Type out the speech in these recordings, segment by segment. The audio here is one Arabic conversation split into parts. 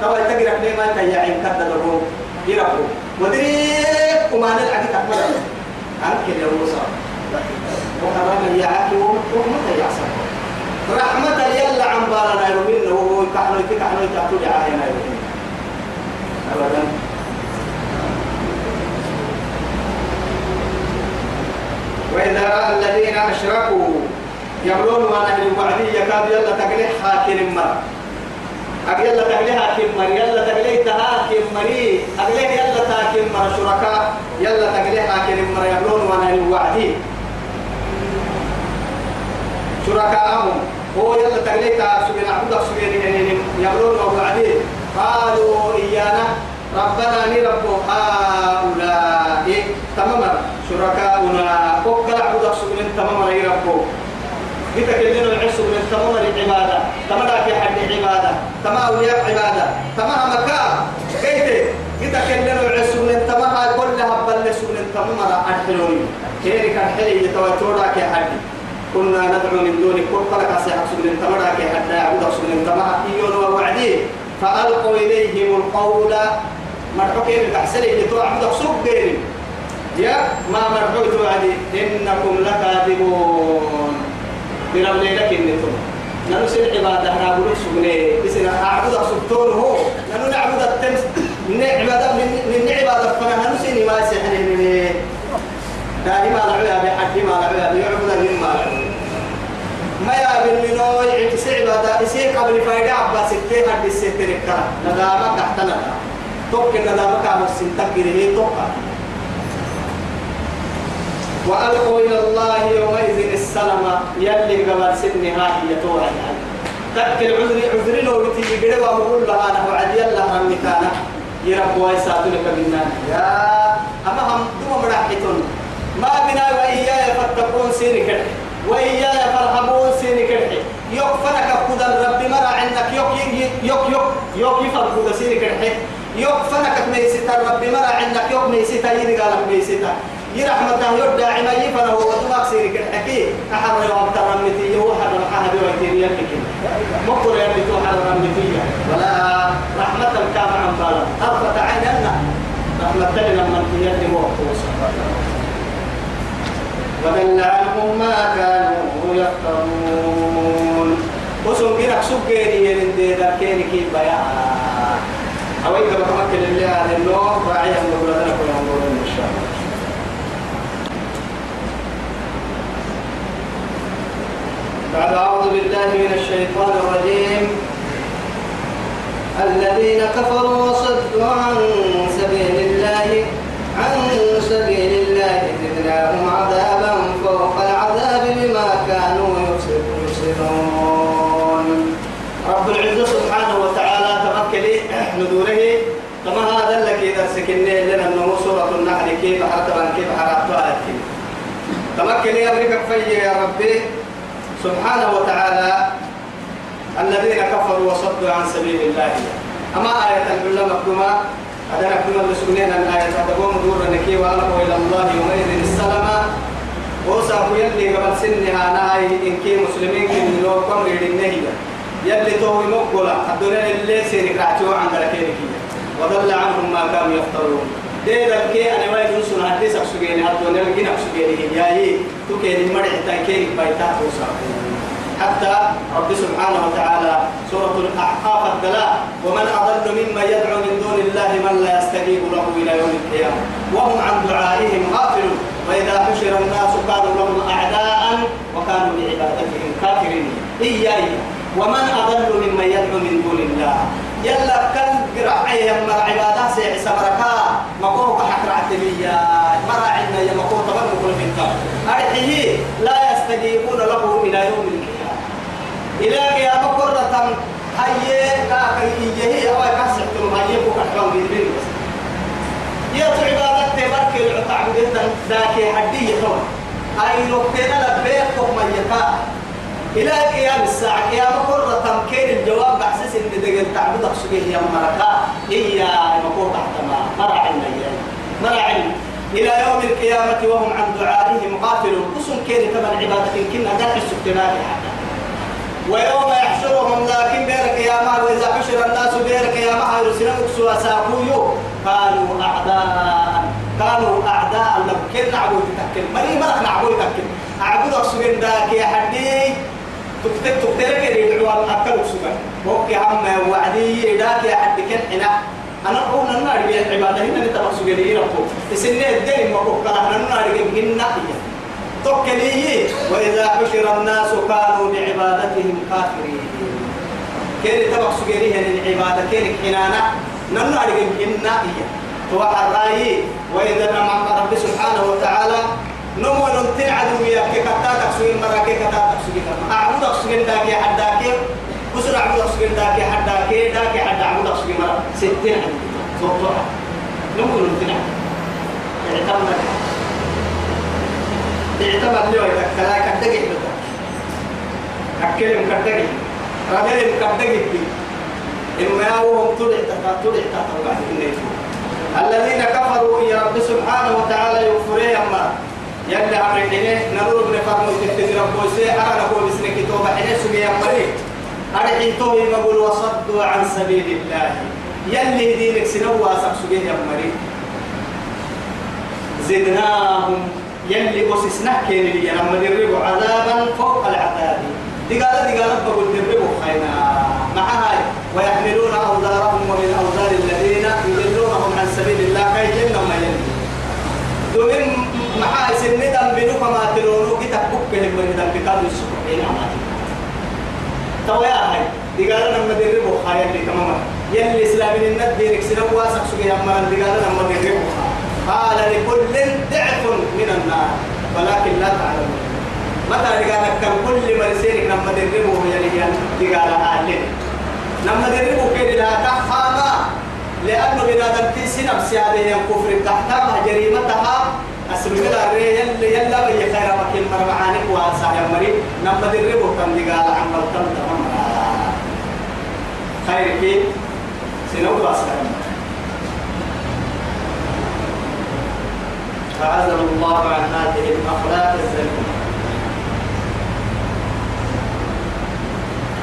توا تقرا لما تيعين كدلهم يربو ودريك وما نلعب تكمل عنك هو صار وحرام يعاكي وما تيعسر رحمة يلا عن بالنا يرمين وهو كحنو كحنو تحتو دعاينا يرمين أبدا وإذا رأى الذين أشركوا يقولون وأنا من وعدي يكاد يلا تقلح حاكم مر أقل يلا تقلح حاكم مر يلا تقلح تهاكم مري. أقل يلا تهاكم مر شركاء يلا تقلح حاكم مر يقولون وأنا من وعدي. شركاءهم هو يلا تقلح تهاكم عبد سبيل يقولون وعدي. قالوا إيانا ربنا نرب هؤلاء تماما. شركاؤنا وكل عبد سبيل تماما يربوا قلت كلنا العصر من تمام العبادة في حد عبادة تمام أولياء عبادة تمام مكان قلت قلت كلنا العصر من تمام كلها بلس من تمام الحلول كيري كان حلي يتوتورا كي حد كنا ندعو من دون كل طلق أسيحك من تمام كي حد يعبد من تمام إيون ووعدين فألقوا إليهم القول. مرحوكين الكحسلي يتوعد سوق غيري يا ما مرحوك توعدي إنكم لكاذبون. برب ليلك النتم نحن سن عبادة نعبد سبني بس نعبد سبتون هو. نحن نعبد التمس. من عبادة من عبادة فنا. نحن سن ما سحن من دائما لعبها بحد ما لعبها بيعبد من ما ما يا بالمنو يعكس عبادة. يصير قبل فايدة عباس التين حد الستين الكلام ندامك تحتنا توك ندامك عم السنتك هي توكا وألقوا إلى الله يومئذ السلام يلي قبل سنها هي توعد. تذكر عذري عذري لو بتيجي قد وأقول لها أنا وعد يلا هم مكانه يرب ويساتونك منا يا أما هم دوما مراحتون ما بنا وإياي فاتقون سيري كده وإياي فارهبون سيري كده يكفنك قد الرب مرا عندك يك يك يك يك يك يفرق سيري كده يكفنك ميسيتا الرب مرا عندك يك ميسيتا يرقالك ميسيتا يرحمته يرد عما يفنه وطبق سيرك الحكي أحر يوم ترمتي هو حرم حهد ويتيري يمكن مقر يمتو حرم متي ولا رحمة الكام عن بالا أرفت عيننا رحمة لما تيدي موقف وضل عنهم ما كانوا يفترون وسن كيرك سكيني يرندي ذاكيني كي بيان أويك بكمكن اللي هذا النور راعيا نقول لك ونقول إن شاء الله بعد أعوذ بالله من الشيطان الرجيم. الذين كفروا وصدوا عن سبيل الله عن سبيل الله زدناهم عذابا فوق العذاب بما كانوا يفسدون. رب العزة سبحانه وتعالى تمكن ندوره كما هذا لك إذا سكننا لنا أنه سورة النحل كيف حرتبا كيف حرتبا تمكن يا ربك يا ربي. سبحانه وتعالى الذين كفروا وصدوا عن سبيل الله. أما آية الحلة مكتومة هذا نكتومة بسكنين الآية تقوم دور نكي وألقوا إلى الله يومئذ السلام. وصافوا يلي قبل سنها ناي إن كي مسلمين كي لو كم ريدين نهية يلي توي مقبلة الدنيا اللي سيرك رعتوا عن ذلك وضل عنهم ما كانوا يفترون. بيتها حتى رب سبحانه وتعالى سورة الأحقاف الدلاء ومن أضل ممن يدعو من دون الله من لا يستجيب له إلى يوم القيامة. وهم عن دعائهم غافلون. وإذا حشر الناس كانوا لهم أعداء وكانوا بعبادتهم كافرين. إياي. ومن أضل ممن يدعو من دون الله. يلا كان قرعي يما عبادة سيع سبركا مقوه حكر عتبية مرة عندنا يا مقوه طبعا نقول في الكار أرحيه لا يستجيبون له إلى يوم القيامة. إلى قيامة قرة هي كاكا إيجيه أو يكسحتم هي بكحكم بيدبين بس. يا عبادة تبارك العتعب جدا ذاك حدية طبعا هاي نقطة لبيك ما يكا إلى قيام الساعة قيام قرة تمكين الجواب بحسس إن دقل تعبد أخشبه يا مركا. هي مقوم تحت ما؟ مرع النيان مرع إلى يوم القيامة وهم عن دعائهم غافلون قسم كين كمان عبادة كنا دفع السكتنات ويوم يحشرهم لكن بير قيامة وإذا حشر الناس بير قيامة سنمك سوا ساقويو. كانوا أعداء كانوا أعداء لهم كن نعبود تكل مري ملك نعبود تكل أعبد أقصد ذاك يا حدي تكتب تكتب لك يدعوا أكل أقصد وكي هم وعدي ذاك يا حدي كن حنا. أنا أقول أن النار بيا العبادة هنا نتبع سجلي ربو السنة الدين ما بقول أنا النار بيا تكليه وإذا حشر الناس كانوا بعبادتهم كافرين. كيري تبع سجليه العبادة كيري حنانا نمنا عليهم إنا هي توحى الرأي. وإذا نمع رب سبحانه وتعالى نمو نمتن عدوية كي كتا تكسوين مرة كي كتا تكسوين أعبد أكسوين داكي حداكي بسر أعبد أكسوين داكي حداكي داكي حد أعبد أكسوين مرة ستين عدو. صوتها نمو نمتن اعتمد. اعتمد لو يتكلا كدقي حدوك أكلم كدقي. رجل كدقي إما وهم طلع طلع تطلع الذين كفروا يا رب سبحانه وتعالى يغفرين أما يلي عمر حينه نرور بن فرمو تكتب ربو سي أنا نقول بسنك توبة حينه سمي أمري أرحي توي مقول وصدوا عن سبيل الله. يلي دينك سنوا سبسوه أمري زدناهم يلي أسسنا كين لي لما دربوا عذابا فوق العذاب. دقالة دقالة بقول دربوا خينا مع هاي ويحملون أوزارهم ومن أوزار الذين يضلونهم عن سبيل الله كي جنة ما يلي دومين مع سن دم بنو كما تلونو كتاب بكهم دم بكاد السبحين عماتي تويا هاي دقالة لما دربوا خير لي تماما. يلي إسلامين الند دينك سنو واسق سوى أمرا دقالة لما دربوا قال لكل ضعف من النار. ولكن لا تعلمون. متى قال كم كل مرسينك لما دربوا يلي قال أهلين لما دربوا كده لا تفهم لأنه بنادم تيسي نفسي هذه الكفر تحتها جريمتها أسلم الله يلا يلا خير مكين مرمعانك واسع يا مري لما دربوا كم دي قال عمل كم خير كي؟ سنو فعزل الله عن هذه الأخلاق الزلمة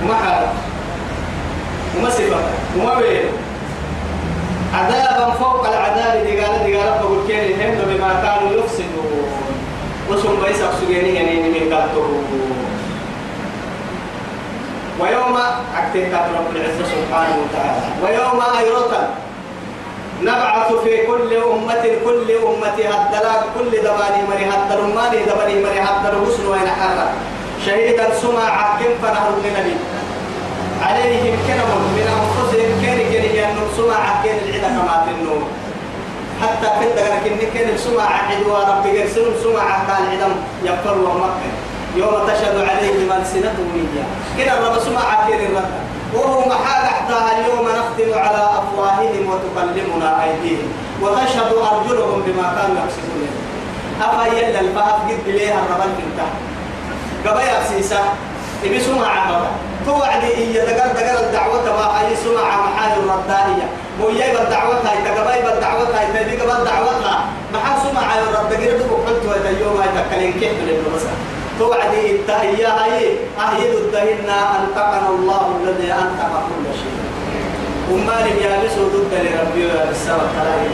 وما حالك وما صفة. وما وين. عذابا فوق العذاب دي قال دي قال بقول كين هم بما كانوا يفسدون. وسم بيس سجيني يعني من قالتو ويوم أكتب رب العزة سبحانه وتعالى. ويوم أيرتا نبعث في كل أمة كل أمة هدلا كل دباني مري هدل ماني دباني مري هدل حسن وين حرة. شهيدا سمع حكم فنهر لنبي عليهم كنم من سمع كان العدا كما تنو. حتى في الدقر كن كان السمع عدوا رب يرسلون سمع كان العدم يقر ومكة. يوم تشهد عليهم ألسنتهم إياه كنا رب سمع كان الرد وهو محال أحداها اليوم نختم على أفواههم وتكلمنا أيديهم. وتشهد أرجلهم بما كانوا يكسبون. أفا الفهف قد بليها الربل كنتا قبايا سيسا. إبي سمع عبدا توعدي إيا دقر دقر الدعوة ما أي سمع محال الردائية مويا بالدعوة هاي تقباي بالدعوة هاي تبي قبل دعوتها محال سمع الرد قرد وقلت ويتيوم هاي تكلين كيف لأنه بس توعدي التهيا هاي أهيد الدهنا أنطقنا الله الذي أنطق كل شيء. وما لم يلبسوا ضد لربي السماء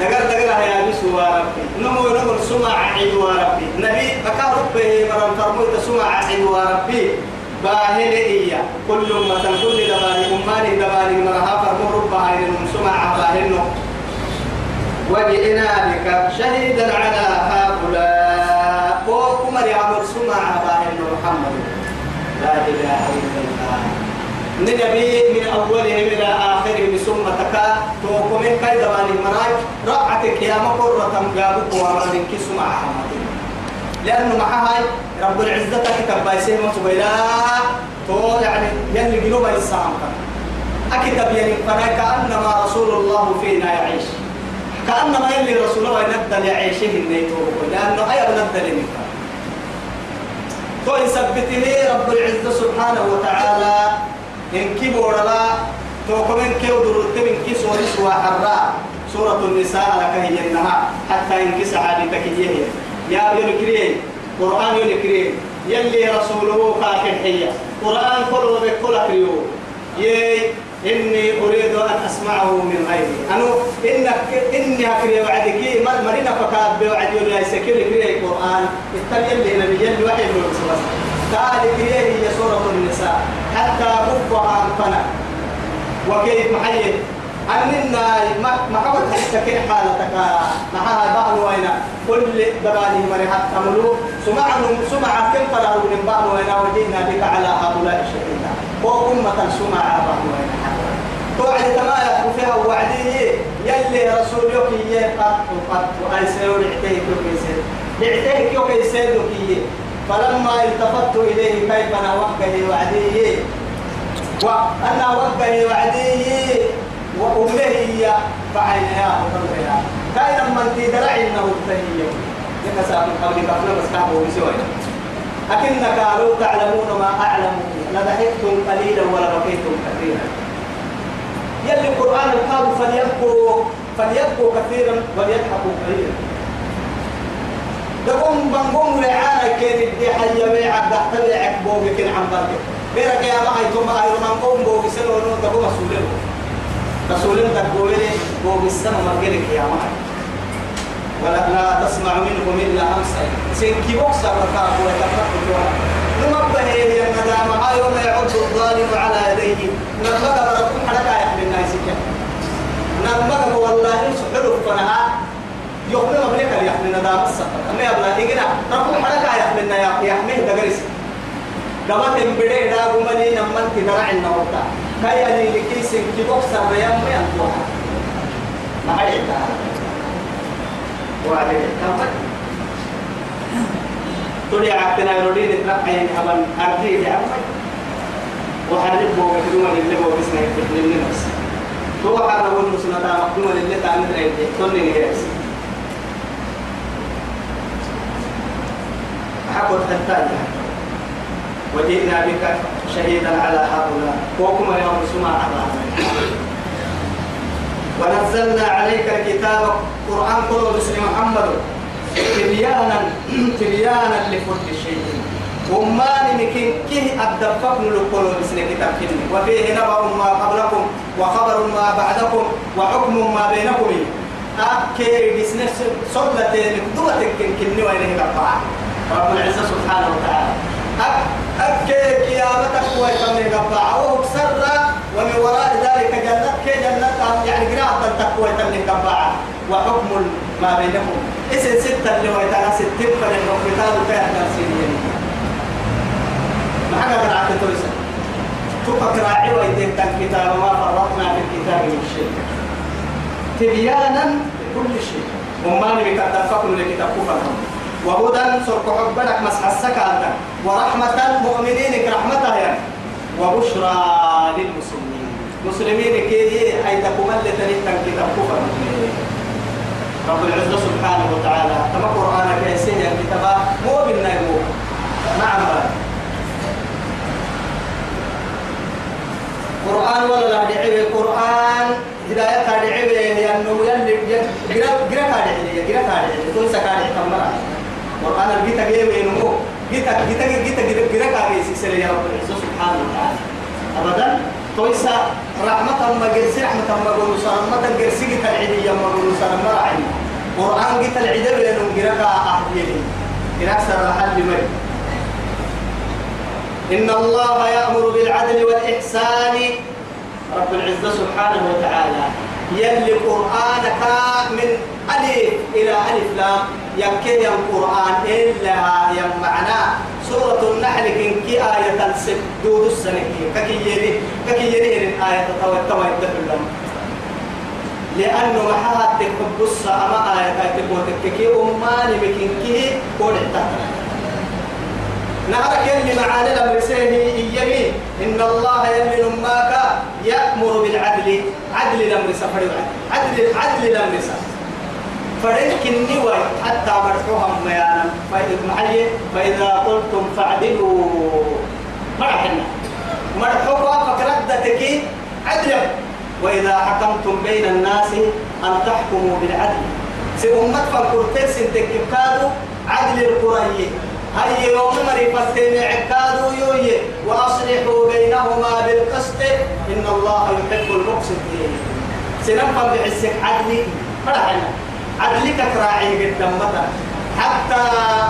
دقر دقر يا بسوا ربي. نمو نمو سمع عيد ربي. نبي بكا ربي مرم فرموت سمع عيد ربي. باهل إيا كل مثل كل دباني أماني دباني مرها فرمو رب عين سمع باهل وجئنا بك شهيدا على هؤلاء. وكمر عمر سمع باهل محمد. لا إله إلا الله. نبي من أولهم إلى آخرهم ثم تكا. من كيد ماني رقعتك يا مقرة جابك ومن كسم أحمد. لأنه مع هاي رب العزة كتب بايسين وسبيلا تو يعني يلي قلوب السام أكتب يعني فنا كأنما رسول الله فينا يعيش. كأنما يلي رسول الله ينبدل يعيشه النيتو لأنه أي بنبدل منك تو يثبته رب العزة سبحانه وتعالى. إن كبر لا توكمن كيو درت من كي سوري سوا حراء سورة النساء لك هي النها حتى إن كي سعادة كيه يا يلكري قرآن يلكري يلي رسوله كاكن حية قرآن كله بكل كريو. يي إني أريد أن أسمعه من غيري. أنو إنك إني أكري وعدك. مرينا فكاد بوعد يا سكيل كري القرآن التالي اللي نبي يلي وحي بس قال كري هي سورة النساء. حتى ربها أنفنا وكيف محيي أننا ما ما حاول تحكي حالتك؟ معها بعض وين كل دباني مري حتى ملو سمع سمع كم فرعوا من بعض وين وجينا بك على هؤلاء الشهيدا وأمة سمع بعض وين توعد تما وفيها وعديه يلي رسولك قد قد وأي سيور عتيك يوكيسير عتيك يوكيسير يوكيه فلما التفت إليه كيف نوقه وعديه وأنا وقه وعديه وأمه هي فعينها وقلبها كاين من تدرع إنه التهيئ. لك سابق قبل كفنا بس كعبه بسوي أكنك لو تعلمون ما أعلم لضحكتم قليلا ولا بقيتم كثيرا. يلي القرآن قال فليبكوا فليبكوا كثيرا وليضحكوا قليلا. دقوم بنقوم لعانا كين الدي حي بيعك تحت بيعك بوغي كن عن بركة. بيرك يا ما هي ثم هاي من قوم بوغي سنو نو دقوم مسؤولين مسؤولين تقولي بوغي السما مرجلك يا ما ولا لا تسمع منهم إلا همسا سنكي بوكسا ركاب وتفرق نمبه هي الندامة هاي يوم يعد الظالم على يديه. نمبه بركم حركة يحمل الناس نمبه والله سحر فنها. يوم ما بليك يحمل ندامة السفر أما يبلا إجنا ركم حركة يحملنا يحمل دقرس دمت بدي دا غمني نمن تدرع النورتا كاي أني لكي سنكي بوكسا بيام ينتوها ما هي وعليه كمل تولي عقدنا يرودين ترقين أمن أرضي لعمي وحرب بوغ كدوما اللي بوغ اسمه يفتح للنفس هو حرب ونسنا تا مقدوما اللي تعمل رأيدي تولي نجيس حقت حتى وجئنا بك شهيدا على هؤلاء. وكما يوم سمع ونزلنا عليك الكتاب قرآن كله بسم محمد. تبيانا تبيانا لكل شيء. وما نمكن كه أدفق نلقلوا بسم كتاب كني وفيه نبأ ما قبلكم وخبر ما بعدكم وحكم ما بينكم. أكير بسم صلة دوتك كني وينه بقى رب العزة سبحانه وتعالى. أكير قيامتك ويتمني قبعة وهو سر ومن وراء ذلك كي جنة يعني قراءة تقوى تمني قبعة وحكم ما بينهم اسم ستة اللي هو يتعالى ستين فلن وكتاب كان نفسيين ما حاجة قراءة تلسل تبقى راعي ويدين كتاب ما فرطنا في الكتاب من شيء. تبيانا لكل شيء. وما نبي تتفقوا لكتاب كفرهم وهدى سرق حبنك مسح السكاتة ورحمة مؤمنين رحمتها يعني. وبشرى للمسلمين. مسلمين كي أي تقوم اللي تنين كتاب كفر. رب العزة سبحانه وتعالى كما قرآن كيسين الكتاب مو بالنجم نعم. قرآن ولا لا دعوة قرآن هداية دعوة لأنه يلي جرا جرا كادعية جرا كادعية كل سكادع تمرة قرآن الجيتا جيم ينمو جيتا جيتا جيتا جيتا جرا كادعية سيسري يا رب. العزة سبحانه وتعالى أبدا. تويسا رحمة ما جرسي رحمة ما قولوا رحمة جرسي جيتا العيدية ما قولوا مرة عيني قرآن جيتا العيدية لأنه جرا كأحدية جرا سر حل مري. إن الله يأمر بالعدل والإحسان. رب العزة سبحانه وتعالى. يلي قرآنك من ألف إلى ألف لام. يكي القرآن إلا يم معناه سورة النحل كن كي آية السب دود السنة كي يري كي يري آية تطوي تطوي الدفل لأنه محاها تكبب السا أما آية تكبب كي أماني بكن كي قول التحت نهرك يلي معاني الأمر يمين إن الله يلي نماك يأمر بالعدل. عدل الأمر سفر عدل عدل الأمر سفر فريك النوى حتى مرحوها ميانا. فإذا معي فإذا قلتم فعدلوا مرحنا مرحوها فكردتك عدلا وإذا حكمتم بين الناس أن تحكموا بالعدل. سي أمت فالقرتين سنتك عدل القرآن هاي يوم مري فتين عكادو يوي وأصلحوا بينهما بالقسط إن الله يحب المقسطين سنفهم بعسك عدلي فرحنا عدلك كراعي قدام متى حتى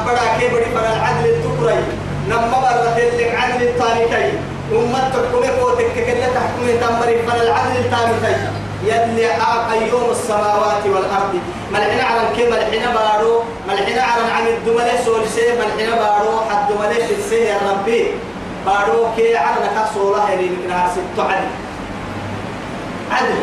بڑا كي بڑي بڑا العدل التقري نما برت لك عدل الطارقي أمتك كم قوتك كلا تحكمي تمري فلا العدل التامتي يلي أيوم السماوات والأرض. ملحنا على كم ملحنا بارو ملحنا على عن الدملة سولسي ملحنا بارو حد دملة السي يا ربي بارو كي على نكاس الله يلي مكنا ست عدل. عدل.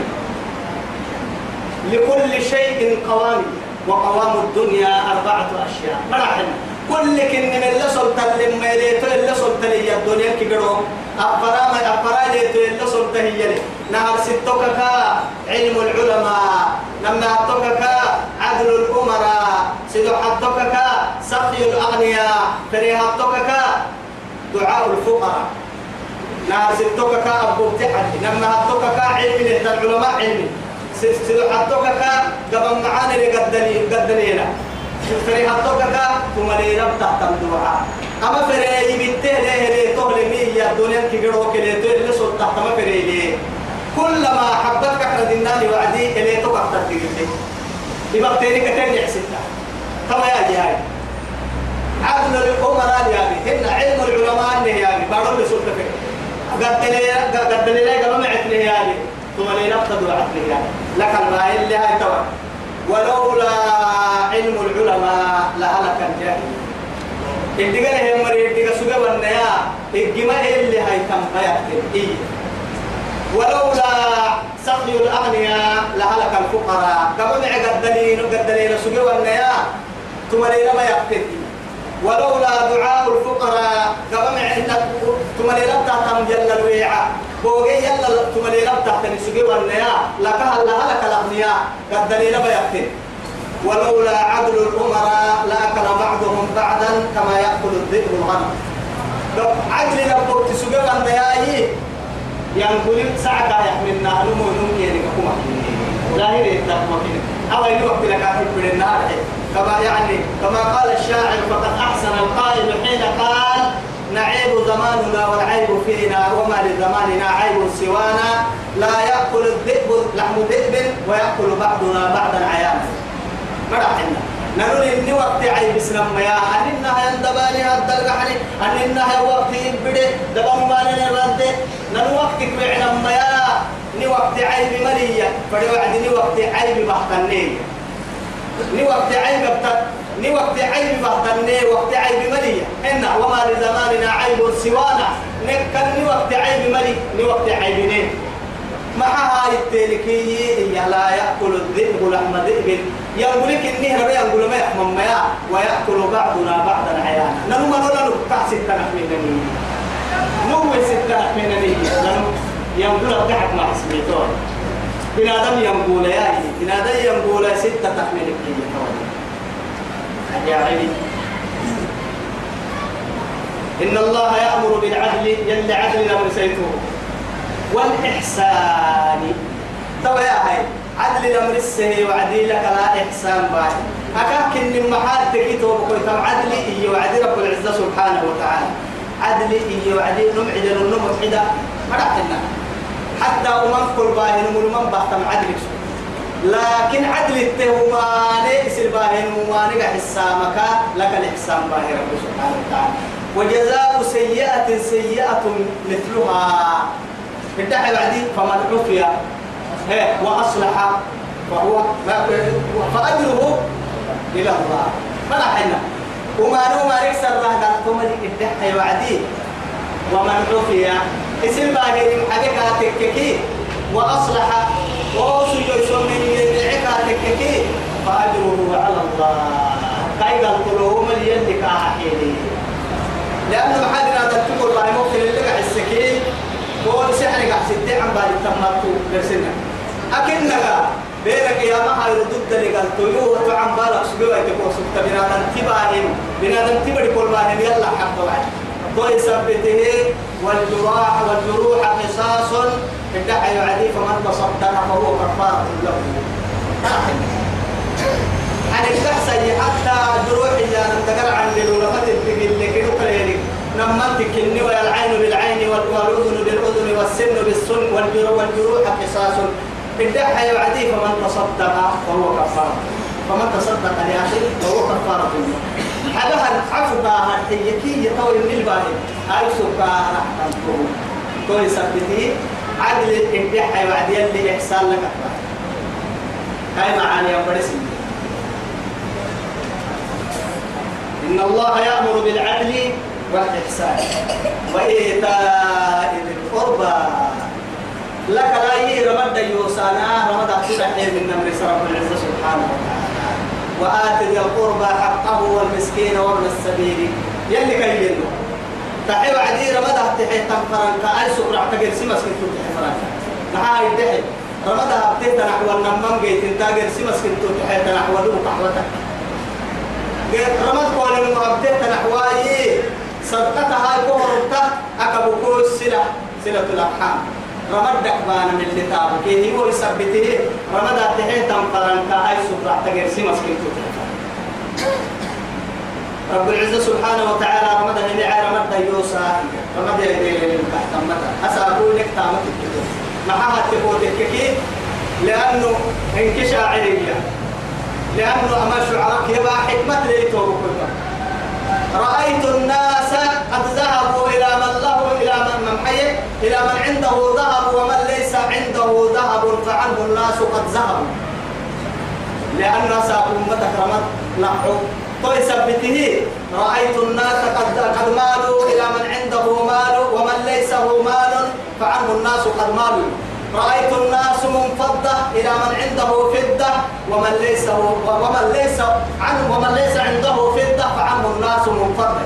لكل شيء قوام وقوام الدنيا أربعة أشياء. مرحبا كل كن من اللي سلطة لما اللي سلطة لي الدنيا كبيرو أفرا ما أفرا ليتو اللي سلطة هي لي نهار ستوكك علم العلماء. لما أتوكك عدل الأمراء. سيدو حدوكك سقي الأغنياء. فريها أتوكك دعاء الفقراء. نهار ستوكك أبو تحدي لما أتوكك علم العلماء علمي سيدو حدوكك قبل معاني لقدني قدنينا فري هتوكك ثم لي رب تحت الدعاء أما فري يبته له له تهل مية الدنيا كبيرة كله تهل له سلطة ما فري له كلما حبتك إحنا ديناني وعدي اللي توقع تحتك يبقى تاني كتير يحسدها كما يا جهاي عدل الأمراء يا بي هن علم العلماء يا بي بارو لي سلطة فري قد لي قد لي قبل ما عتني يا بي ثم لي رب تدعى يا لك الماء اللي هاي توقع ولولا علم العلماء لهلك الجاهل الدقنا هي مري الدقا سوغا ونيا الجما اللي هاي تم إيه. ولولا سقي الأغنياء لهلك الفقراء. قبل ما قدلين قدلين سوغا ونيا ثم لينا ما يقتل. ولولا دعاء الفقراء قبل ما ثم لينا تهتم جل الويعة بوغي يلا تملي رب تحت نسوغي والنيا لك هلا لك الأغنياء. قد دليل بيقتل ولولا عدل الأمراء لأكل بعضهم بعدا كما يأكل الذئب الغنم. عدل ربك تسوغي والنيا ينقل سعك يحملنا نمو نمو يعني كما ظاهر يتقوى أو أي وقت لك في النهار. كما يعني كما قال الشاعر فقد أحسن القائل حين قال نعيب زماننا والعيب فينا وما لزماننا عيب سوانا. لا يأكل الذئب لحم ذئب ويأكل بعضنا بعضا عيانا. مرحنا نقول إني وقت عيب سلم يا. أننا يندباني هذا الحني أننا وقت يبدي؟ دبم ما نرد. نقول وقت كبعنا ما يا. ني وقت عيب مليا فدي وعد ني وقت عيب بحتنين. ني وقت عيب بتت ني وقت عيب بحتنين وقت عيب مليا إن وما لزماننا عيب سوانا. نكن ني وقت عيب ملي ني وقت عيبين مع هاي التلكي لا يأكل الذئب لحم ذئب. يقول لك إني ربي يقول ما يحمم ما ويأكل بعضنا بعضا عيانا. نلو ما نلو تحت ستة نحمينني نو ستة نحمينني نلو لك تحت ما حسبيتون بنادم يقول يا بنادم يقول ستة تحمينك يا عيني. إن الله يأمر بالعدل يل عدل لم سيته والإحسان. تو يا هاي عدل الأمر السهي وعدي لك لا إحسان باي. أكاك إن محال تكيتو بكل تم عدل إيه وعدي رب العزة سبحانه وتعالى. عدل إيه وعدي نمعد نمعد مرحنا حتى أمم كل باهن من بحتم عدل لكن عدل التهماني يصير باهن وماني حسامك لك الإحسان باهن رب سبحانه وتعالى. وجزاء سيئة سيئة مثلها. انتهى بعدي. فمن عفي وأصلح فهو فأجره إلى الله. فرحنا وما نوما نكسر الله قال ثم انتهى بعدي. ومن عفي اسم باهر حقك تككي. وأصلح. وأوصي يسوم من يدعك تككي فأجره على الله قال كلهم اليد كاحيلي لأنه محادنا تكتب الله ممكن قاعد السكين سحر قاعد ستة عم بالي تمرتو برسنا أكنك بينك يا ما هاي ردود قال تيو وتعم بالك سجوا يتكو سكت بنادم تباهم. بنادم تبري كل باهم يلا حق بعد ضوء سبته والجراح والجروح قصاص. ادعى يعدي فمن تصدق فهو كفارة له. يعني تحسي حتى جروح يا نتقر عن فتتك اللي كده كلينك نمتك الني والعين بالعين والأذن بالأذن والسن بالسن والجروح قصاص. الدحى يعدي فمن تصدق فهو كفارة فمن تصدق لأخيه فهو كفارة حدها العفو باها هيكي يطول من الباهي. هاي سكا رحمته كوي سبتي عدل الدحى يعدي اللي إحسان لك. هاي معاني يا برسي إن الله يأمر بالعدل والإحسان وإيتاء ذي القربى. لك لا يرمد يوسانا رمد أكثر من نمر رب العزة سبحانه وتعالى. وآت ذي القربى حقه والمسكين وابن السبيل. يلي كيلو. تحي وعدي رمد تحي تنفرن كأي سكر اعتقل سمس كنتو تحي فرن نحاي تحي رمد أبته تنحو النمم جيت انتاقل سمس كنتو تحي تنحو دو قحوتك رمد قول المؤبته تنحواي صدقتها كورتا أكبو سلة. سلة الأرحام. رمد دكبانا من اللي تابك هو يثبته رمد أتحيه تنقرن كأي سبرع تغير سمس كنتو رب العزة سبحانه وتعالى رمد اللي عاي رمد يوسا رمد يدي للمكح تمتا أسأقول لك تامت الكتب محاها تفوتك كي لأنه انكشا عليا. لأنه أما شعرك يبقى حكمة ليتوه رأيت الناس قد ذهبوا إلى من له إلى من من حي إلى من عنده ذهب ومن ليس عنده ذهب فعنه الناس قد ذهبوا. لأن ساق أمتك رمت نحو طيب ثبته رأيت الناس قد قد مالوا إلى من عنده مال ومن ليس له مال فعنه الناس قد مالوا. رأيت الناس منفضة إلى من عنده فضة ومن ليس ومن ليس عنه ومن ليس عنده فضة فعنه الناس منفضة.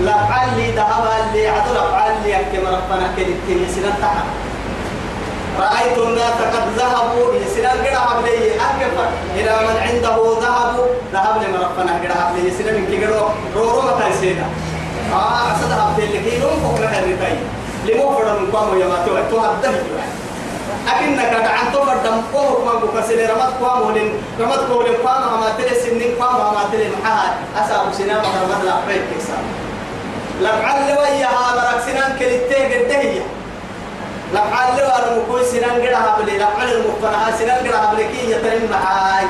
لعلي ذهب لي عدل لعلي يكتم ربنا كدتين سنة تحت رأيت الناس قد ذهبوا سنة قد عبلي أكفر إلى من عنده ذهب. ذهب لمن ربنا قد سنة من كي قدوا رورو متى سيدا. آه أصد عبد اللي كي نوم فوق لها الرتاي لمو فرن قاموا يا ما تو تو هدم أكنك عن تو فردم قوه ما بكسل رمت قاموا لين رمت قول قام ما تري سنين قام ما تري محاد أسأل سنة ما رمت لا بيت كسر لعل وياها مرك سنان كلتة قدهية لعل وأنا مكوي سنان قدها بلي لعل المقتنع سنان قدها بلي كي يترم معاي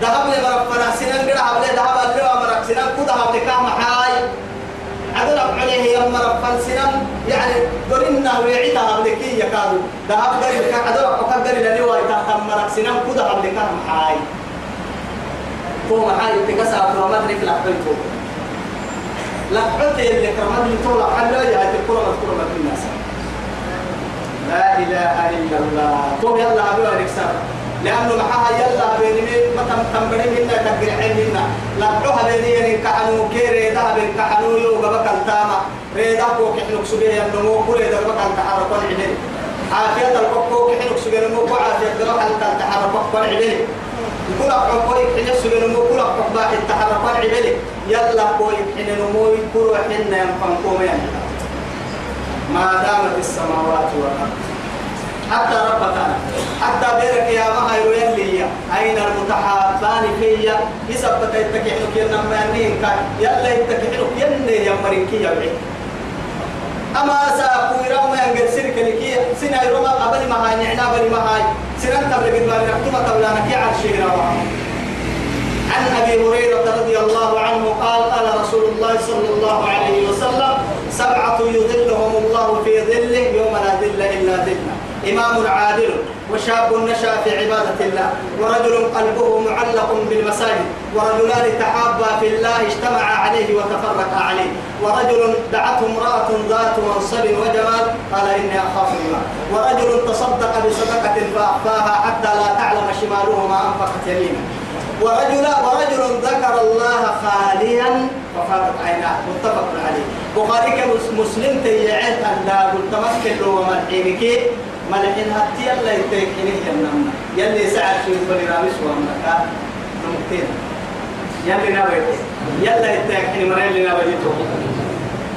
ذهب لي مرك فنا سنان قدها بلي ذهب لي مرك سنان كدها بلي كام معاي عدل عليه يا مرة فالسنم يعني قلنا ويعيدها بلكي يكادوا ذهب قريب كان عدل وقدر إلى لواء تحت مرة سنم كده بلكي محاي. فهو محاي تكسر أبو مدرك لحبيته لحبته اللي كرمت لي طول حلو يا هاي الكرة مذكورة في الناس لا إله إلا الله. طول يلا أبو ألكسر لأنه محاها يلا بيني ما تم تنبري منا تقري منا. لا بروها بيني يعني كحنو كيري ده بين كحنو يو جبك التاما ريدا كو كحنو سبيه النمو كل ده جبك التحرك والعدل عافية الكوكو كحنو سبيه النمو كو عافية جبك التحرك والعدل كل أقوى يحن سبيه النمو كل أقوى التحرك والعدل يلا كو يحن نمو كل حن ينفنكم يعني ما دامت السماوات والأرض. حتى ربك حتى بيرك يا ما هي يلي أين المتحابان فيا يثبت يتكحنك ينما ينين كان يلا يتكحنك يني يا مريكي يا بعيد أما سأقول يوم ينقل سيرك لكي سنة يروما قبل ما هاي نعنا بل ما هاي. سنة تبلغ الدوار نكتب تبلانا كي عرشي عن أبي هريرة رضي الله عنه قال قال رسول الله صلى الله عليه وسلم سبعة يظلهم الله في ظله يوم لا ظل إلا ظله. إمام عادل وشاب نشأ في عبادة الله ورجل قلبه معلق بالمساجد ورجلان تحابا في الله اجتمعا عليه وتفرقا عليه. ورجل دعته امرأة ذات منصب وجمال قال إني أخاف الله ورجل تصدق بصدقة فأخفاها حتى لا تعلم شماله ما أنفقت يمينه ورجل ورجل ذكر الله خاليا وفاقت عيناه متفق عليه. بخاري مسلم تيعت أن لا تمسك له ومرحينك ملحين هاتي يلا يتيكينه ينمنا يلي سعر في البرنامج وامنك نمكتين يلي نبيت يلا يتيكينه مرين اللي نبيته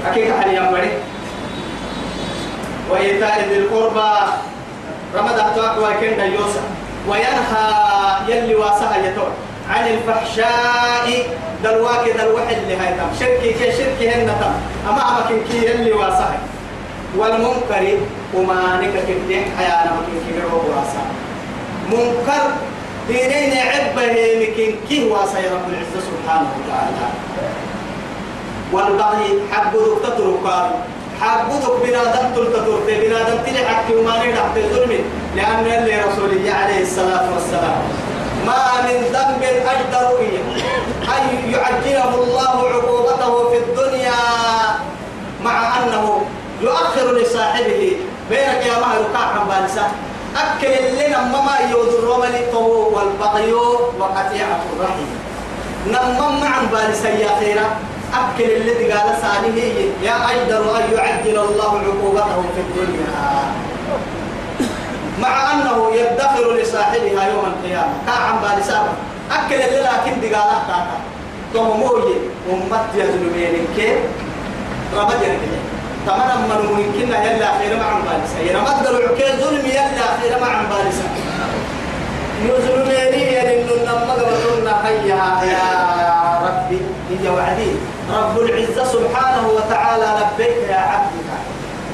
أكيد حالي يمبري وإيتاء ذي القربى. رمضان أتواك وكين ديوسا. وينهى يلي واسها يتوع عن الفحشاء دلواك دلوح اللي هاي تم. شركي كي شركي هن تم. أما أمكن كي يلي واسها والمنكر وما نكا كده حيانا مكين كي روح واسا منكر دينين عبه مكين كي واسا يا رب العزة سبحانه وتعالى. والبغي حبودك تترك حبودك بنادم تلتترك بنادم تلي حكي وما نحت ظلم لأن اللي رسول عليه الصلاة والسلام ما من ذنب أجدر أن يعجله الله عقوبته في الدنيا مع أنه يؤخر لصاحبه. بينك يا مهر كاحا بالسا أكل لنا مما يودر رملي والبغي وقطيعة الرحم نمم معا بالسا يا خيرا أكل الذي قال سانه. يا أجدر أن يعجل الله عقوبته في الدنيا. يدخر لصاحبها يوم القيامة. كاعم بالسابة أكل اللي لكن دي قال تاتا توموي أمت يزلمين كي رمض يركي تمنا من ممكن يلا خير مع بالسا. يرمد العكي ظلم يلا خير مع بالسا. يظلمين يلن نما قبلنا هيا يا ربي. هي وعدي. رب العزة سبحانه وتعالى لبيك يا عبدك.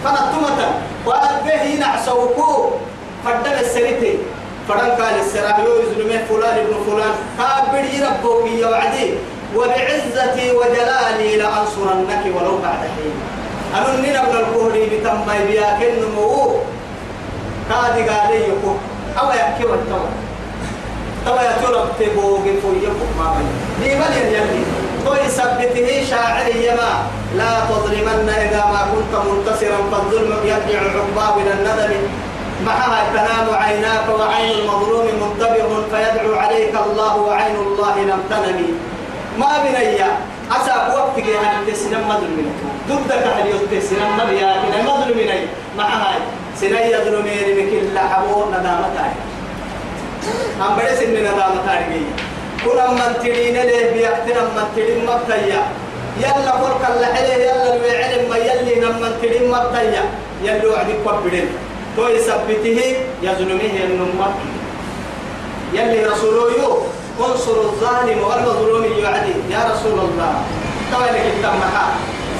فنتمة. وأبيه نعسوكو فدل السنتين فدل قال السلام يوزن من فلان ابن فلان. كابر ربك يا وعدي وبعزتي وجلالي لأنصرنك ولو بعد حين. أنا نين ابن الكهري بتم بيا كنمو. كادي قال يكو. أو يحكي والتوى توا يا ترى تبوغ فويكم ما بين دي مليان يلي توي سبته شاعر يما لا تظلمن إذا ما كنت منتصرا فالظلم يرجع عقباه إلى الندم معها تنام عيناك وعين المظلوم منتبه فيدعو عليك الله وعين الله لم تنم. ما بنيا أسا وقتك أن تسنم مظلمين ضدك هل يتسنم مبيا كنا مظلمين معها سنيا ظلمين بكل حبو ندامتها أم بدي سن ندامتها كل من ترين له بيكتنا من ترين مبتيا يلا فرق اللحلة يلا الوعلم ما يلي نمن ترين مبتيا يلا وعدك قبلين تو يثبته يظلمه النمك يلي رسوله يو انصر الظالم والمظلوم يعدي يا رسول الله تو لك التمحا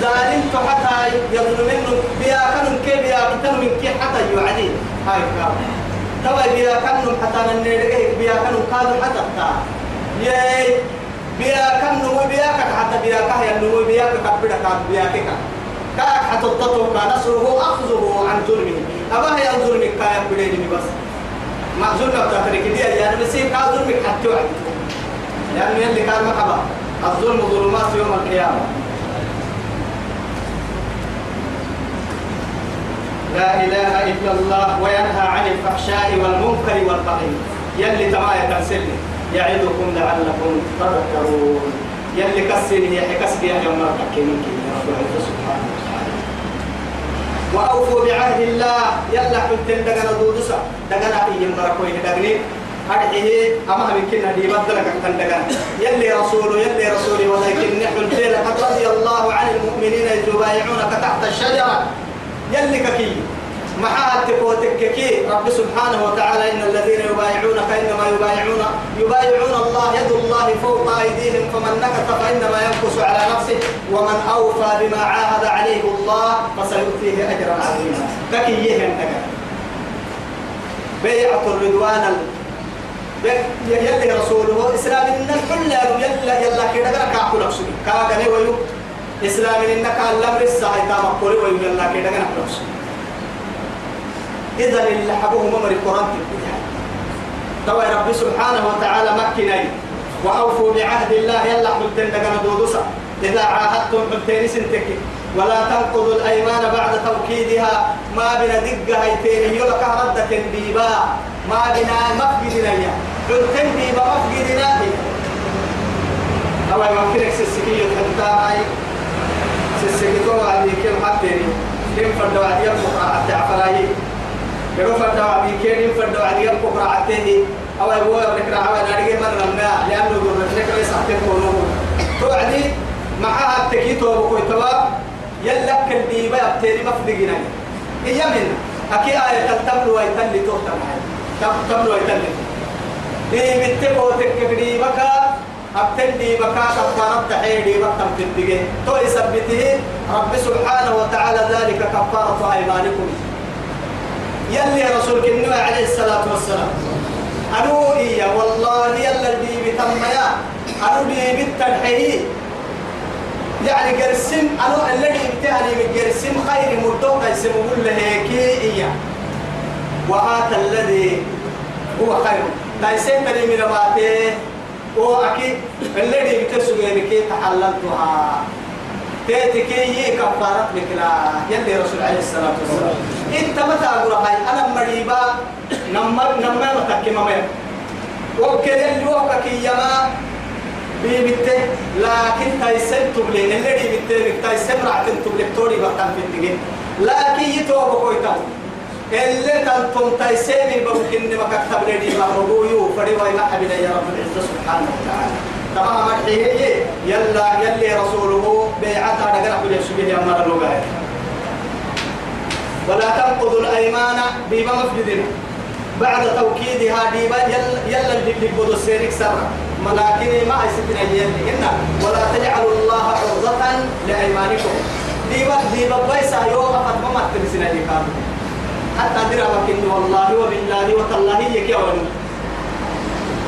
ظالم حتى يظلم منه بيا كانوا كي بيا كانوا من كي حتى يعدي هاي كام تو بيا كانوا حتى من بيا كانوا كانوا حتى تا يي بيا كانوا بيا حتى بيا كه ينمو بيا كبدا كان بيا كه كاك حتى تطلب نصره أخذه عن ظلمه أبا هي ظلمك كايا بديني بس. ما ظلمك تترك دي يعني هي كان ظلمك حتى واحد. يعني يلي كان محبا الظلم ظلمات يوم القيامة. لا إله إلا الله وينهى عن الفحشاء والمنكر والبغي. يلي تمايا تنسلني يعظكم لعلكم تذكرون. يلي كسني هي كسبي يا يوم مرتك منك يا رب سبحانه. وأوفوا بعهد الله. يلا حتى دغنا دودسا دغنا في يمبركوي دغني أدعيه أما يمكن هدي بدل كان دغنا يلي رسول يلي رسول ولكن نحن لقد رضي الله عن المؤمنين يبايعونك تحت الشجرة. يلي ككي. محات كي رب سبحانه وتعالى إن الذين يبايعونك إنما يبايعون يبايعون الله يد الله فوق أيديهم فمن نكث فإنما ينكث على نفسه ومن أوفى بما عاهد عليه الله فسيؤتيه أجرا عظيما. تكيه انتك بيعة الرضوان يلي رسوله إسلام إن كل يلا يلا كده كاكو نفسه. كاكا ويو إسلام إنك الأمر الساعة تامك ويو يلا كده نفسه. إذا اللي حبوه ممر القرآن توا رب سبحانه وتعالى مكني وأوفوا بعهد الله. يلا حلتين دقنا دودوسا. إذا عاهدتم حلتين سنتك. ولا تنقضوا الأيمان بعد توكيدها. ما بنا دقة هيتين. يلقى ردة بيبا. ما بنا مفقدنا حلتين بيبا مفقدنا. أول ما كنك سسكي الحلتاي سسكي تو علي كم حتى كم فردوا عدي المقرأة تعفراي فردوا عدي كم فردوا عدي المقرأة عتيه أو هو ذكر أو نارجع مرة ما لأنه يقول لك ليس حتى كونه توعدي معها التكيت وبكوي توا يلا كل بيبا يبتدي مفدقنا هي من؟ أكي آية تبلو ويتلي توتا معي. تبلو ويتلي دي بتكو تكبري بكا؟ أبتل دي بكا كفارة تحيي دي بكا تبتغي تو يثبته رب سبحانه وتعالى ذلك كفارة أيمانكم. يلي رسول كنوى عليه الصلاة والسلام. أنو إيا والله يلا دي بتميا أنو دي بالتنحيه يعني قرسم أنو الذي ابتهني من قرسم خير مردوك يسمو له هيك وهذا الذي هو خير. ليسين تري من باته هو أكيد الذي بتسوي لك تحللتها. تيتكي كفارة مثلا يلي رسول عليه الصلاة والسلام. إنت متى أقول هاي أنا مريبا نمر نمر متكي ممر وكل اللي وقك يما بيبته لكن تايسن تبلي اللي بيبته تايسن رعتن تبلي توري بطن في الدقين لكن يتوب كويتا اللي تنتم تايسن بمكن ما كتب لي ما ربويو فري وما حبنا يا رب العزة سبحانه وتعالى. تمام مرحيه يلا يلي بالشبه أمر اللغة ولا تنقضوا الأيمان بما مفجدين. بعد توكيدها ديبا يلا يلا اللي بيقولوا السيرك سرا. ولكن ما يستطيع يلي إن ولا تجعلوا الله عرضة لأيمانكم. ديبا ديبا بيسا يوم قد ما تلسنا لكم حتى درى وكن والله وبالله وتالله يكي أولي.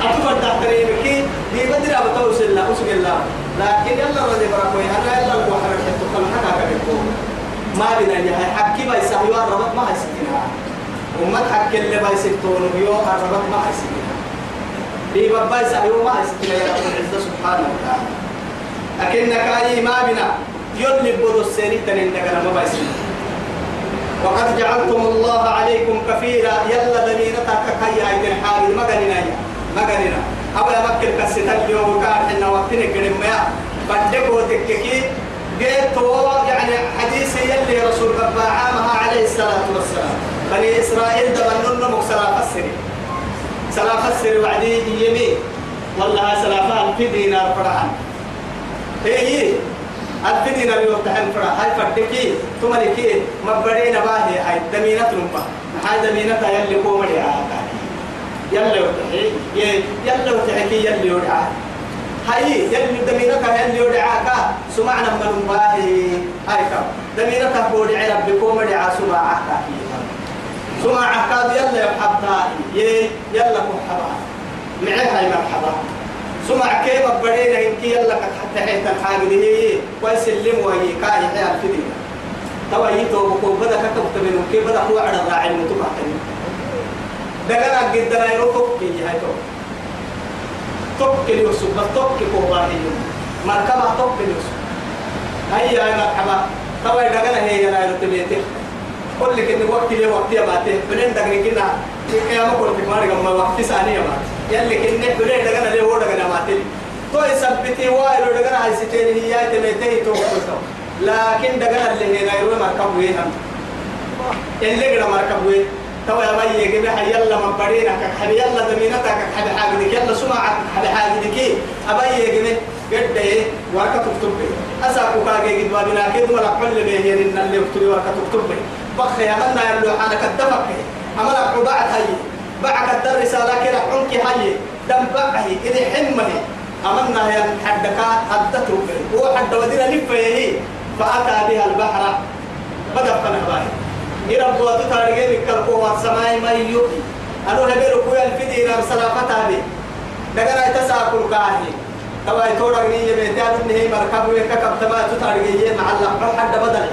أتفرد تقريبك ديبا درى وتوسل الله أسل الله لكن يلا رضي بركوي أنا يلا الوحر كم حكا كبيركم ما بنا يا حكي بيسا يوم ربط ما حكي اللي بيستون يوم ربط ما يستطيع دي بابا يسألوا ما يستطيع يا رب العزة سبحانه وتعالى. ما السيري تنين ما وقد جعلتم الله عليكم كفيلا. يلا دمينتك كي أيدي الحال مغننا مغننا أبا مكر كستل يوم كان حنا وقتنا قرم بدكو تككي. قلت يعني حديث يلي رسول بابا عامها عليه الصلاة والسلام. بني إسرائيل دبنون مكسلا فسري سلا فسري وعدي يمين. والله سلافان في دينار فرحان هي ألف دينار يوتحن فرا هاي فردكي ثم لكي مبرين باهي. هاي دمينة نمبا. هاي دمينة يلي كومري آتا يلا يوتحي يلا يوتحكي يلي يوتحي هاي يلي دمينة يلي يوتحاكا سمعنا من باهي هاي كم؟ دمينة بودي عرب بكومري عاسماعة سماعة كاد يلا يحبها يلا مرحبا. معي هاي مرحبا. سمع كيف بدينا إنك يلا حتى حيث الحاجة دي هي ويسلم وهي كاي حياة دي توا يتو بكو بدا كتب تبين كيف بدا هو على الراعي المتوقع دقنا قدنا يروتوك كي هاي تو توك يوسف بس توك كوباهي مركبة توك يوسف. هاي هاي مرحبا توا دقنا هي يلا يروتبيتك كل كده وقت لي وقت يا باته بلين دقنا كنا. كيا ما قلت ما رجع وقت. ثانية ما يلي كنا بلين دقنا ليه هو دقنا ما تلي تو يثبتي وايد دقنا هاي ستين هي تمتي تو لكن دقنا اللي هنا يروي مركب وين اللي قدر مركب وين تو يا بي يجيب يلا من برينا كحب يلا دمينتك كحب حاجة ديك يلا سمعك كحب حاجة ديك أبي يجيب قد إيه؟ وركة تكتب أساكو كاجي قد بابنا كده ولا كل بيه إن اللي يكتب وركة تكتب بخ يا منا يلو أنا كدفك عمل بعد هاي. بعد الدر رسالة كده عنك هاي. دم بعه إذا حمه أمنا يا حدك ربه هو حد ودينا لفه فأتى بها البحر. بدأ فنهباه يرب واتو تارجع بكالكو والسماء ما يوكي أنا هبيرو كوي الفيدي نام سلامة هذه دعنا يتساكل كاهي. توا يتورا غني يبيت يا ابن هي مركب ويكا تما تتارجع مع الله. حد بدل.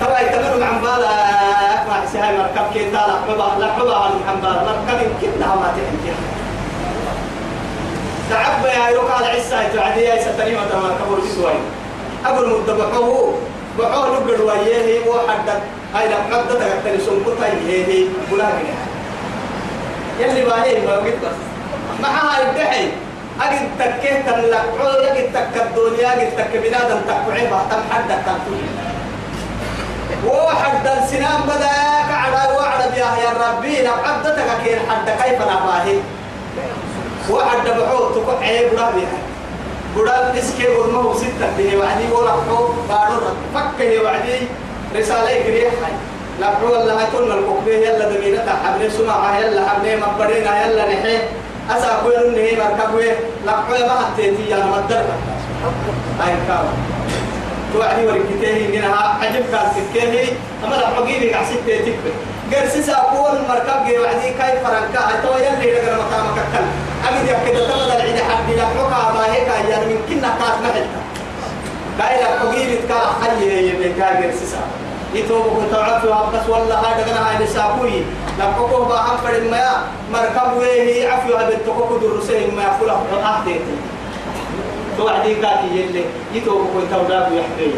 توا يتمنوا عن بالا ما سهل مركب كي تالا حبا. لا حبا عن محمد مركب كنا ما تحكي. تعب يا يروك على عيسى. تعدي يا ستني ما تمركب ورسوي أقول وحول نقل وياه وحد هاي لم حد تقتل سنقطة هي بلا يلي باهي ما قلت بس. معها الدحي أجد تكيه تنلقعو يجد تك الدنيا أجد تك بنادم تقعي بحتم حد تنقل وحد السنان بدا كعدا وعد بياه يا ربي لو حد تكين حد كيف نباهي وحد بحوت تقعي بلا بدل اسكي ورمه ستة به وعدي ولا حو بارو فك هي وعدي. رسالة كريه حي. لقوا الله تون الكوكبه يلا دمينة حبل سمعة يلا حبل مبرنا يلا نحي. أسا كويل نهي مركبه لقوا ما حتيتي يا مدر. هاي كام توعدي وركتيه. منها عجب كان سكيه. أما لقوا لك عسيت تيتك قرسيس أقول مركب جي وعدي. كاي فرنكا. تو يلي لقى مكان مكان دي كده تمد العيد حبي لقوا كابا هيك يعني من كنا كاس محلتا كاي لقوا جيبت كا حي يلي كاي قرسيسا يتوب كنت عفوا بس والله هذا كنا هاي نساقوي لقوا با فرد ما مركب ويه عفوا تكوكو درسين ما يقول أحدث توعدي كاكي يلي. يتوب كنت ودابو يحبي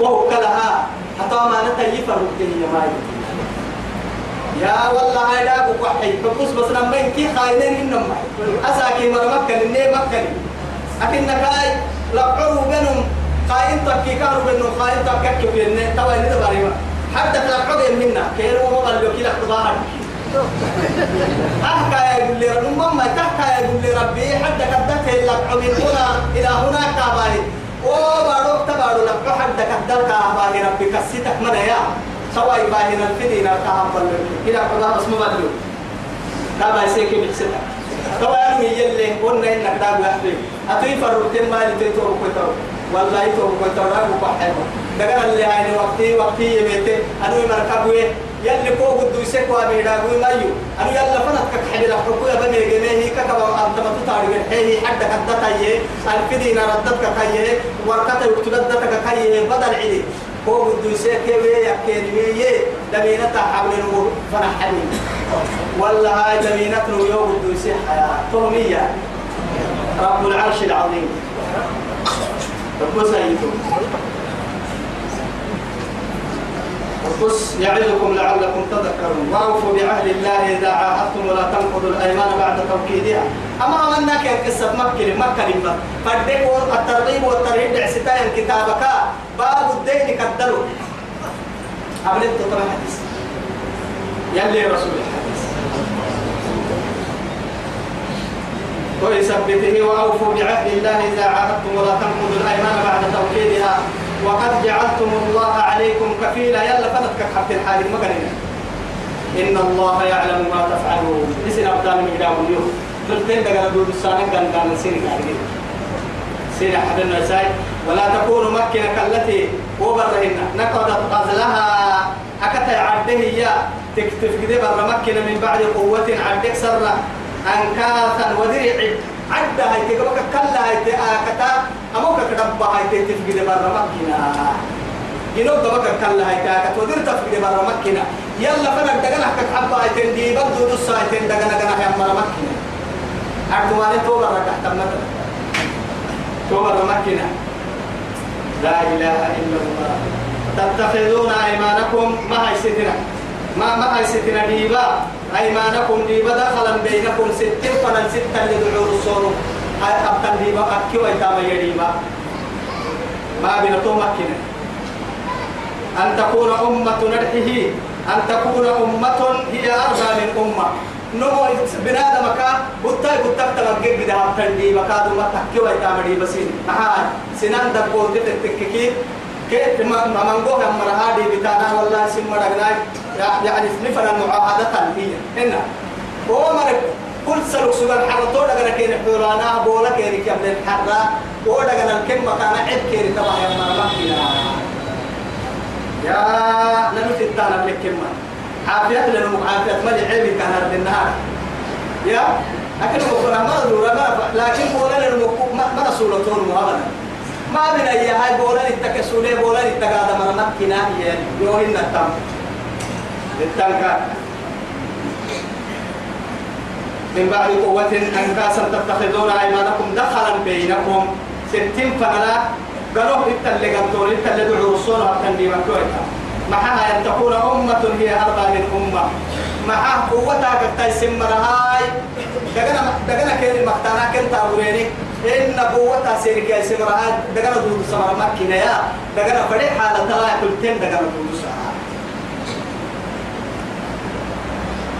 وهو كلها حتى ما نتيفر الدنيا ما يا والله هذا بقحي فبص بس لما ينكي خاينين إنما أساكي مرة مكة لني مكة لكن كاي لقعوا بينهم. خاين تكي كانوا بينهم. خاين تكي بينهم توا إني تباريما حتى تلقوا منا. كيرو قالوا كي لقوا ظهر أحكى يقول لي رب ما تحكى يقول لي ربي حتى كدته لقعوا من هنا إلى هناك كاباري وبارو تبارو لقعوا حتى كدلك أباري ربي كسيتك من يا. سواء باهنا الفدينا كهم بلو إلى قضاء اسمه بلو كما يسيكي بحسنا طبعا يعني يلي قلنا إنك دابو يحبي أتوي فرورتين مالي تيتو كتو والله يتو كتو راقو بحبه دقنا اللي هاي وقتي وقتي يبيتي أنو مركبوه. يلي يسيكو أبي راقو مايو. أنو يلا فنت كحبي لحقو يا بني جميعي. ككبا أنتما تتاري هي حد كدتا يه الفدينا ردتك كيه ورقتا يكتبتك كيه بدل عيدي هو بده يسير كيف يحكي ويه دمينة حول نمو فرحني والله هاي دمينة نمو بده يسير حياة. تومية رب العرش العظيم. رب سيدكم بص يعظكم لعلكم تذكرون. واوفوا بعهد الله إذا عاهدتم ولا تنقضوا الأيمان بعد توكيدها. أما عملنا كيف قصة مكة مكة لما الترغيب والترهيب دعستايا كتابك. باب الدين كدلوا عملت تطلع حديث. يلي رسول الحديث ويثبته وأوفوا بعهد الله إذا عاهدتم ولا تنقضوا الأيمان بعد توكيدها. وقد جعلتم الله عليكم كفيلا. يلا فلتك حتى الحال المقرنة إن الله يعلم ما تفعلون. اسم أبدان من قدام اليوم. قلتين دقنا دود السانة كان كان سيني كارجين سيني حدنا ساي ولا تكونوا مكنة كالتي وبرهن. نقضت غزلها أكتا عرده هي تكتف كده بر من بعد قوة عردك سرة أنكاثا ودرع عدة هاي تقبك كلا هاي تآكتا أموك كدبا هاي تفقد برا مكينا ينوب دبك كلا هاي تآكتا ودر تفقد برا مكينا يلا فنك دقنا حكك حبا هاي تندي بدو دسا هاي تندقنا قنا هاي مرا مكينا أردواني توبا ركح تمتا توبا مكينا لا إله إلا الله. تتخذون أيمانكم ما هاي ستنا؟ ما ما هاي ستنا ديبا. أيمانكم ديبا دخلا بينكم ستين فلن ستة لدعور الصور أبتن ديبا أكي ويتاما يديبا ما بين تومكنا أن تكون أمة نرحه أن تكون أمة هي أربى من أمة. نمو بنادم كا بطاي بطاك تلقى بدا أبتن ديبا كادو ما تكي ويتاما ديبا سين ها سنان دبو تتككي. كيف ما ما نقول هم مرهادي بتاعنا والله سم مرقنا يعني نفنا المعاهدة هي. هنا هو مرق كل سلوك سجل حرطو لقنا كين حولانا بولا كين كم الحرة. هو لقنا الكم مكان عد كين تبع يا مرمكنا يا لم تتانا لك كم عافية لنا عافية ما لعلم كان هذا النهار. يا؟ أكيد بقول ما دورا ما لكن بولا لنا ما رسول الله ما ما من أي هاي بولا التكسولي بولا التقادة مرمكنا هي يوهن التم التنكا من بعد قوة أنكاسا تتخذون أيمانكم دخلا بينكم. ستين فنلا قالوا قلتون إنت اللي دعوا الصورة التنبيه مكويتا. معها أن تكون أمة هي أربع من أمة. معها قوتها كتا يسمى هاي. دقنا دقنا كيري مختانا كنت أبوريني إن قوتها سيرك يسمى هاي دقنا دود سمر مكينة يا دقنا فريق حالة تلا كلتين دقنا دود سمر.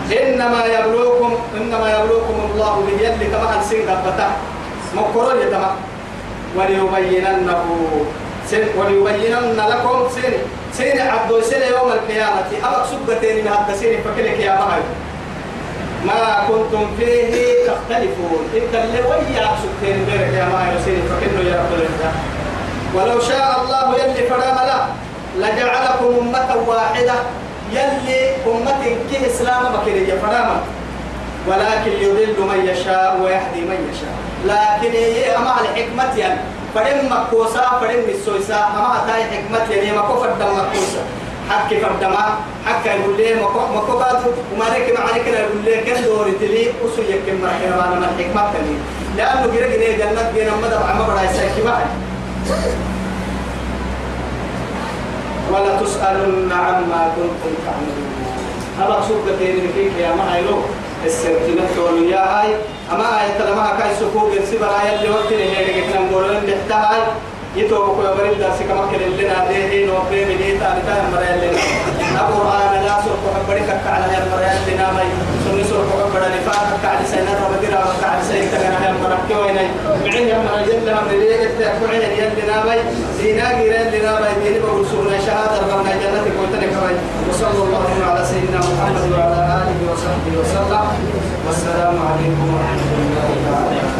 إنما يبلوكم إنما يبلوكم الله يلي كما سين ربتا مكرون يتما وليبيننه سن وليبينن لكم سن سين عبدو سين يوم القيامة. أبك سبتين من هذا سين فكلك يا مهي ما كنتم فيه تختلفون. إنت اللي ويا سبتين بيرك يا مهي سين فكنه يا رب العزة. ولو شاء الله يلي فرام لا لجعلكم أمة واحدة يلي أمة كي إسلام بكرية فرام ولكن يضل من يشاء ويهدي من يشاء. لكن هي أما الحكمة يعني. فرم مكوسا فرم السويسا أما تاي حكمة يعني ما كفر دم مكوسا حق فردما حق يقول لي مكو مكو باتو وما رك ما عليك يقول لي كن دور تلي؟ وسو يكم مرحبا أنا من حكمة تاني لأنه جرى جرى جنة بين أمة دبع ما بڑا يسكي واحد. ولا تسألن عما كنتم تعملون. أبغى سوق تاني فيك يا السنتين تقول يا هاي. أما آية لما كاي سكوب السبر آية اللي وقت اللي هي كنا نقولون بحتاج وصلى الله على سيدنا محمد وعلى آله وصحبه وسلم. والسلام عليكم ورحمة الله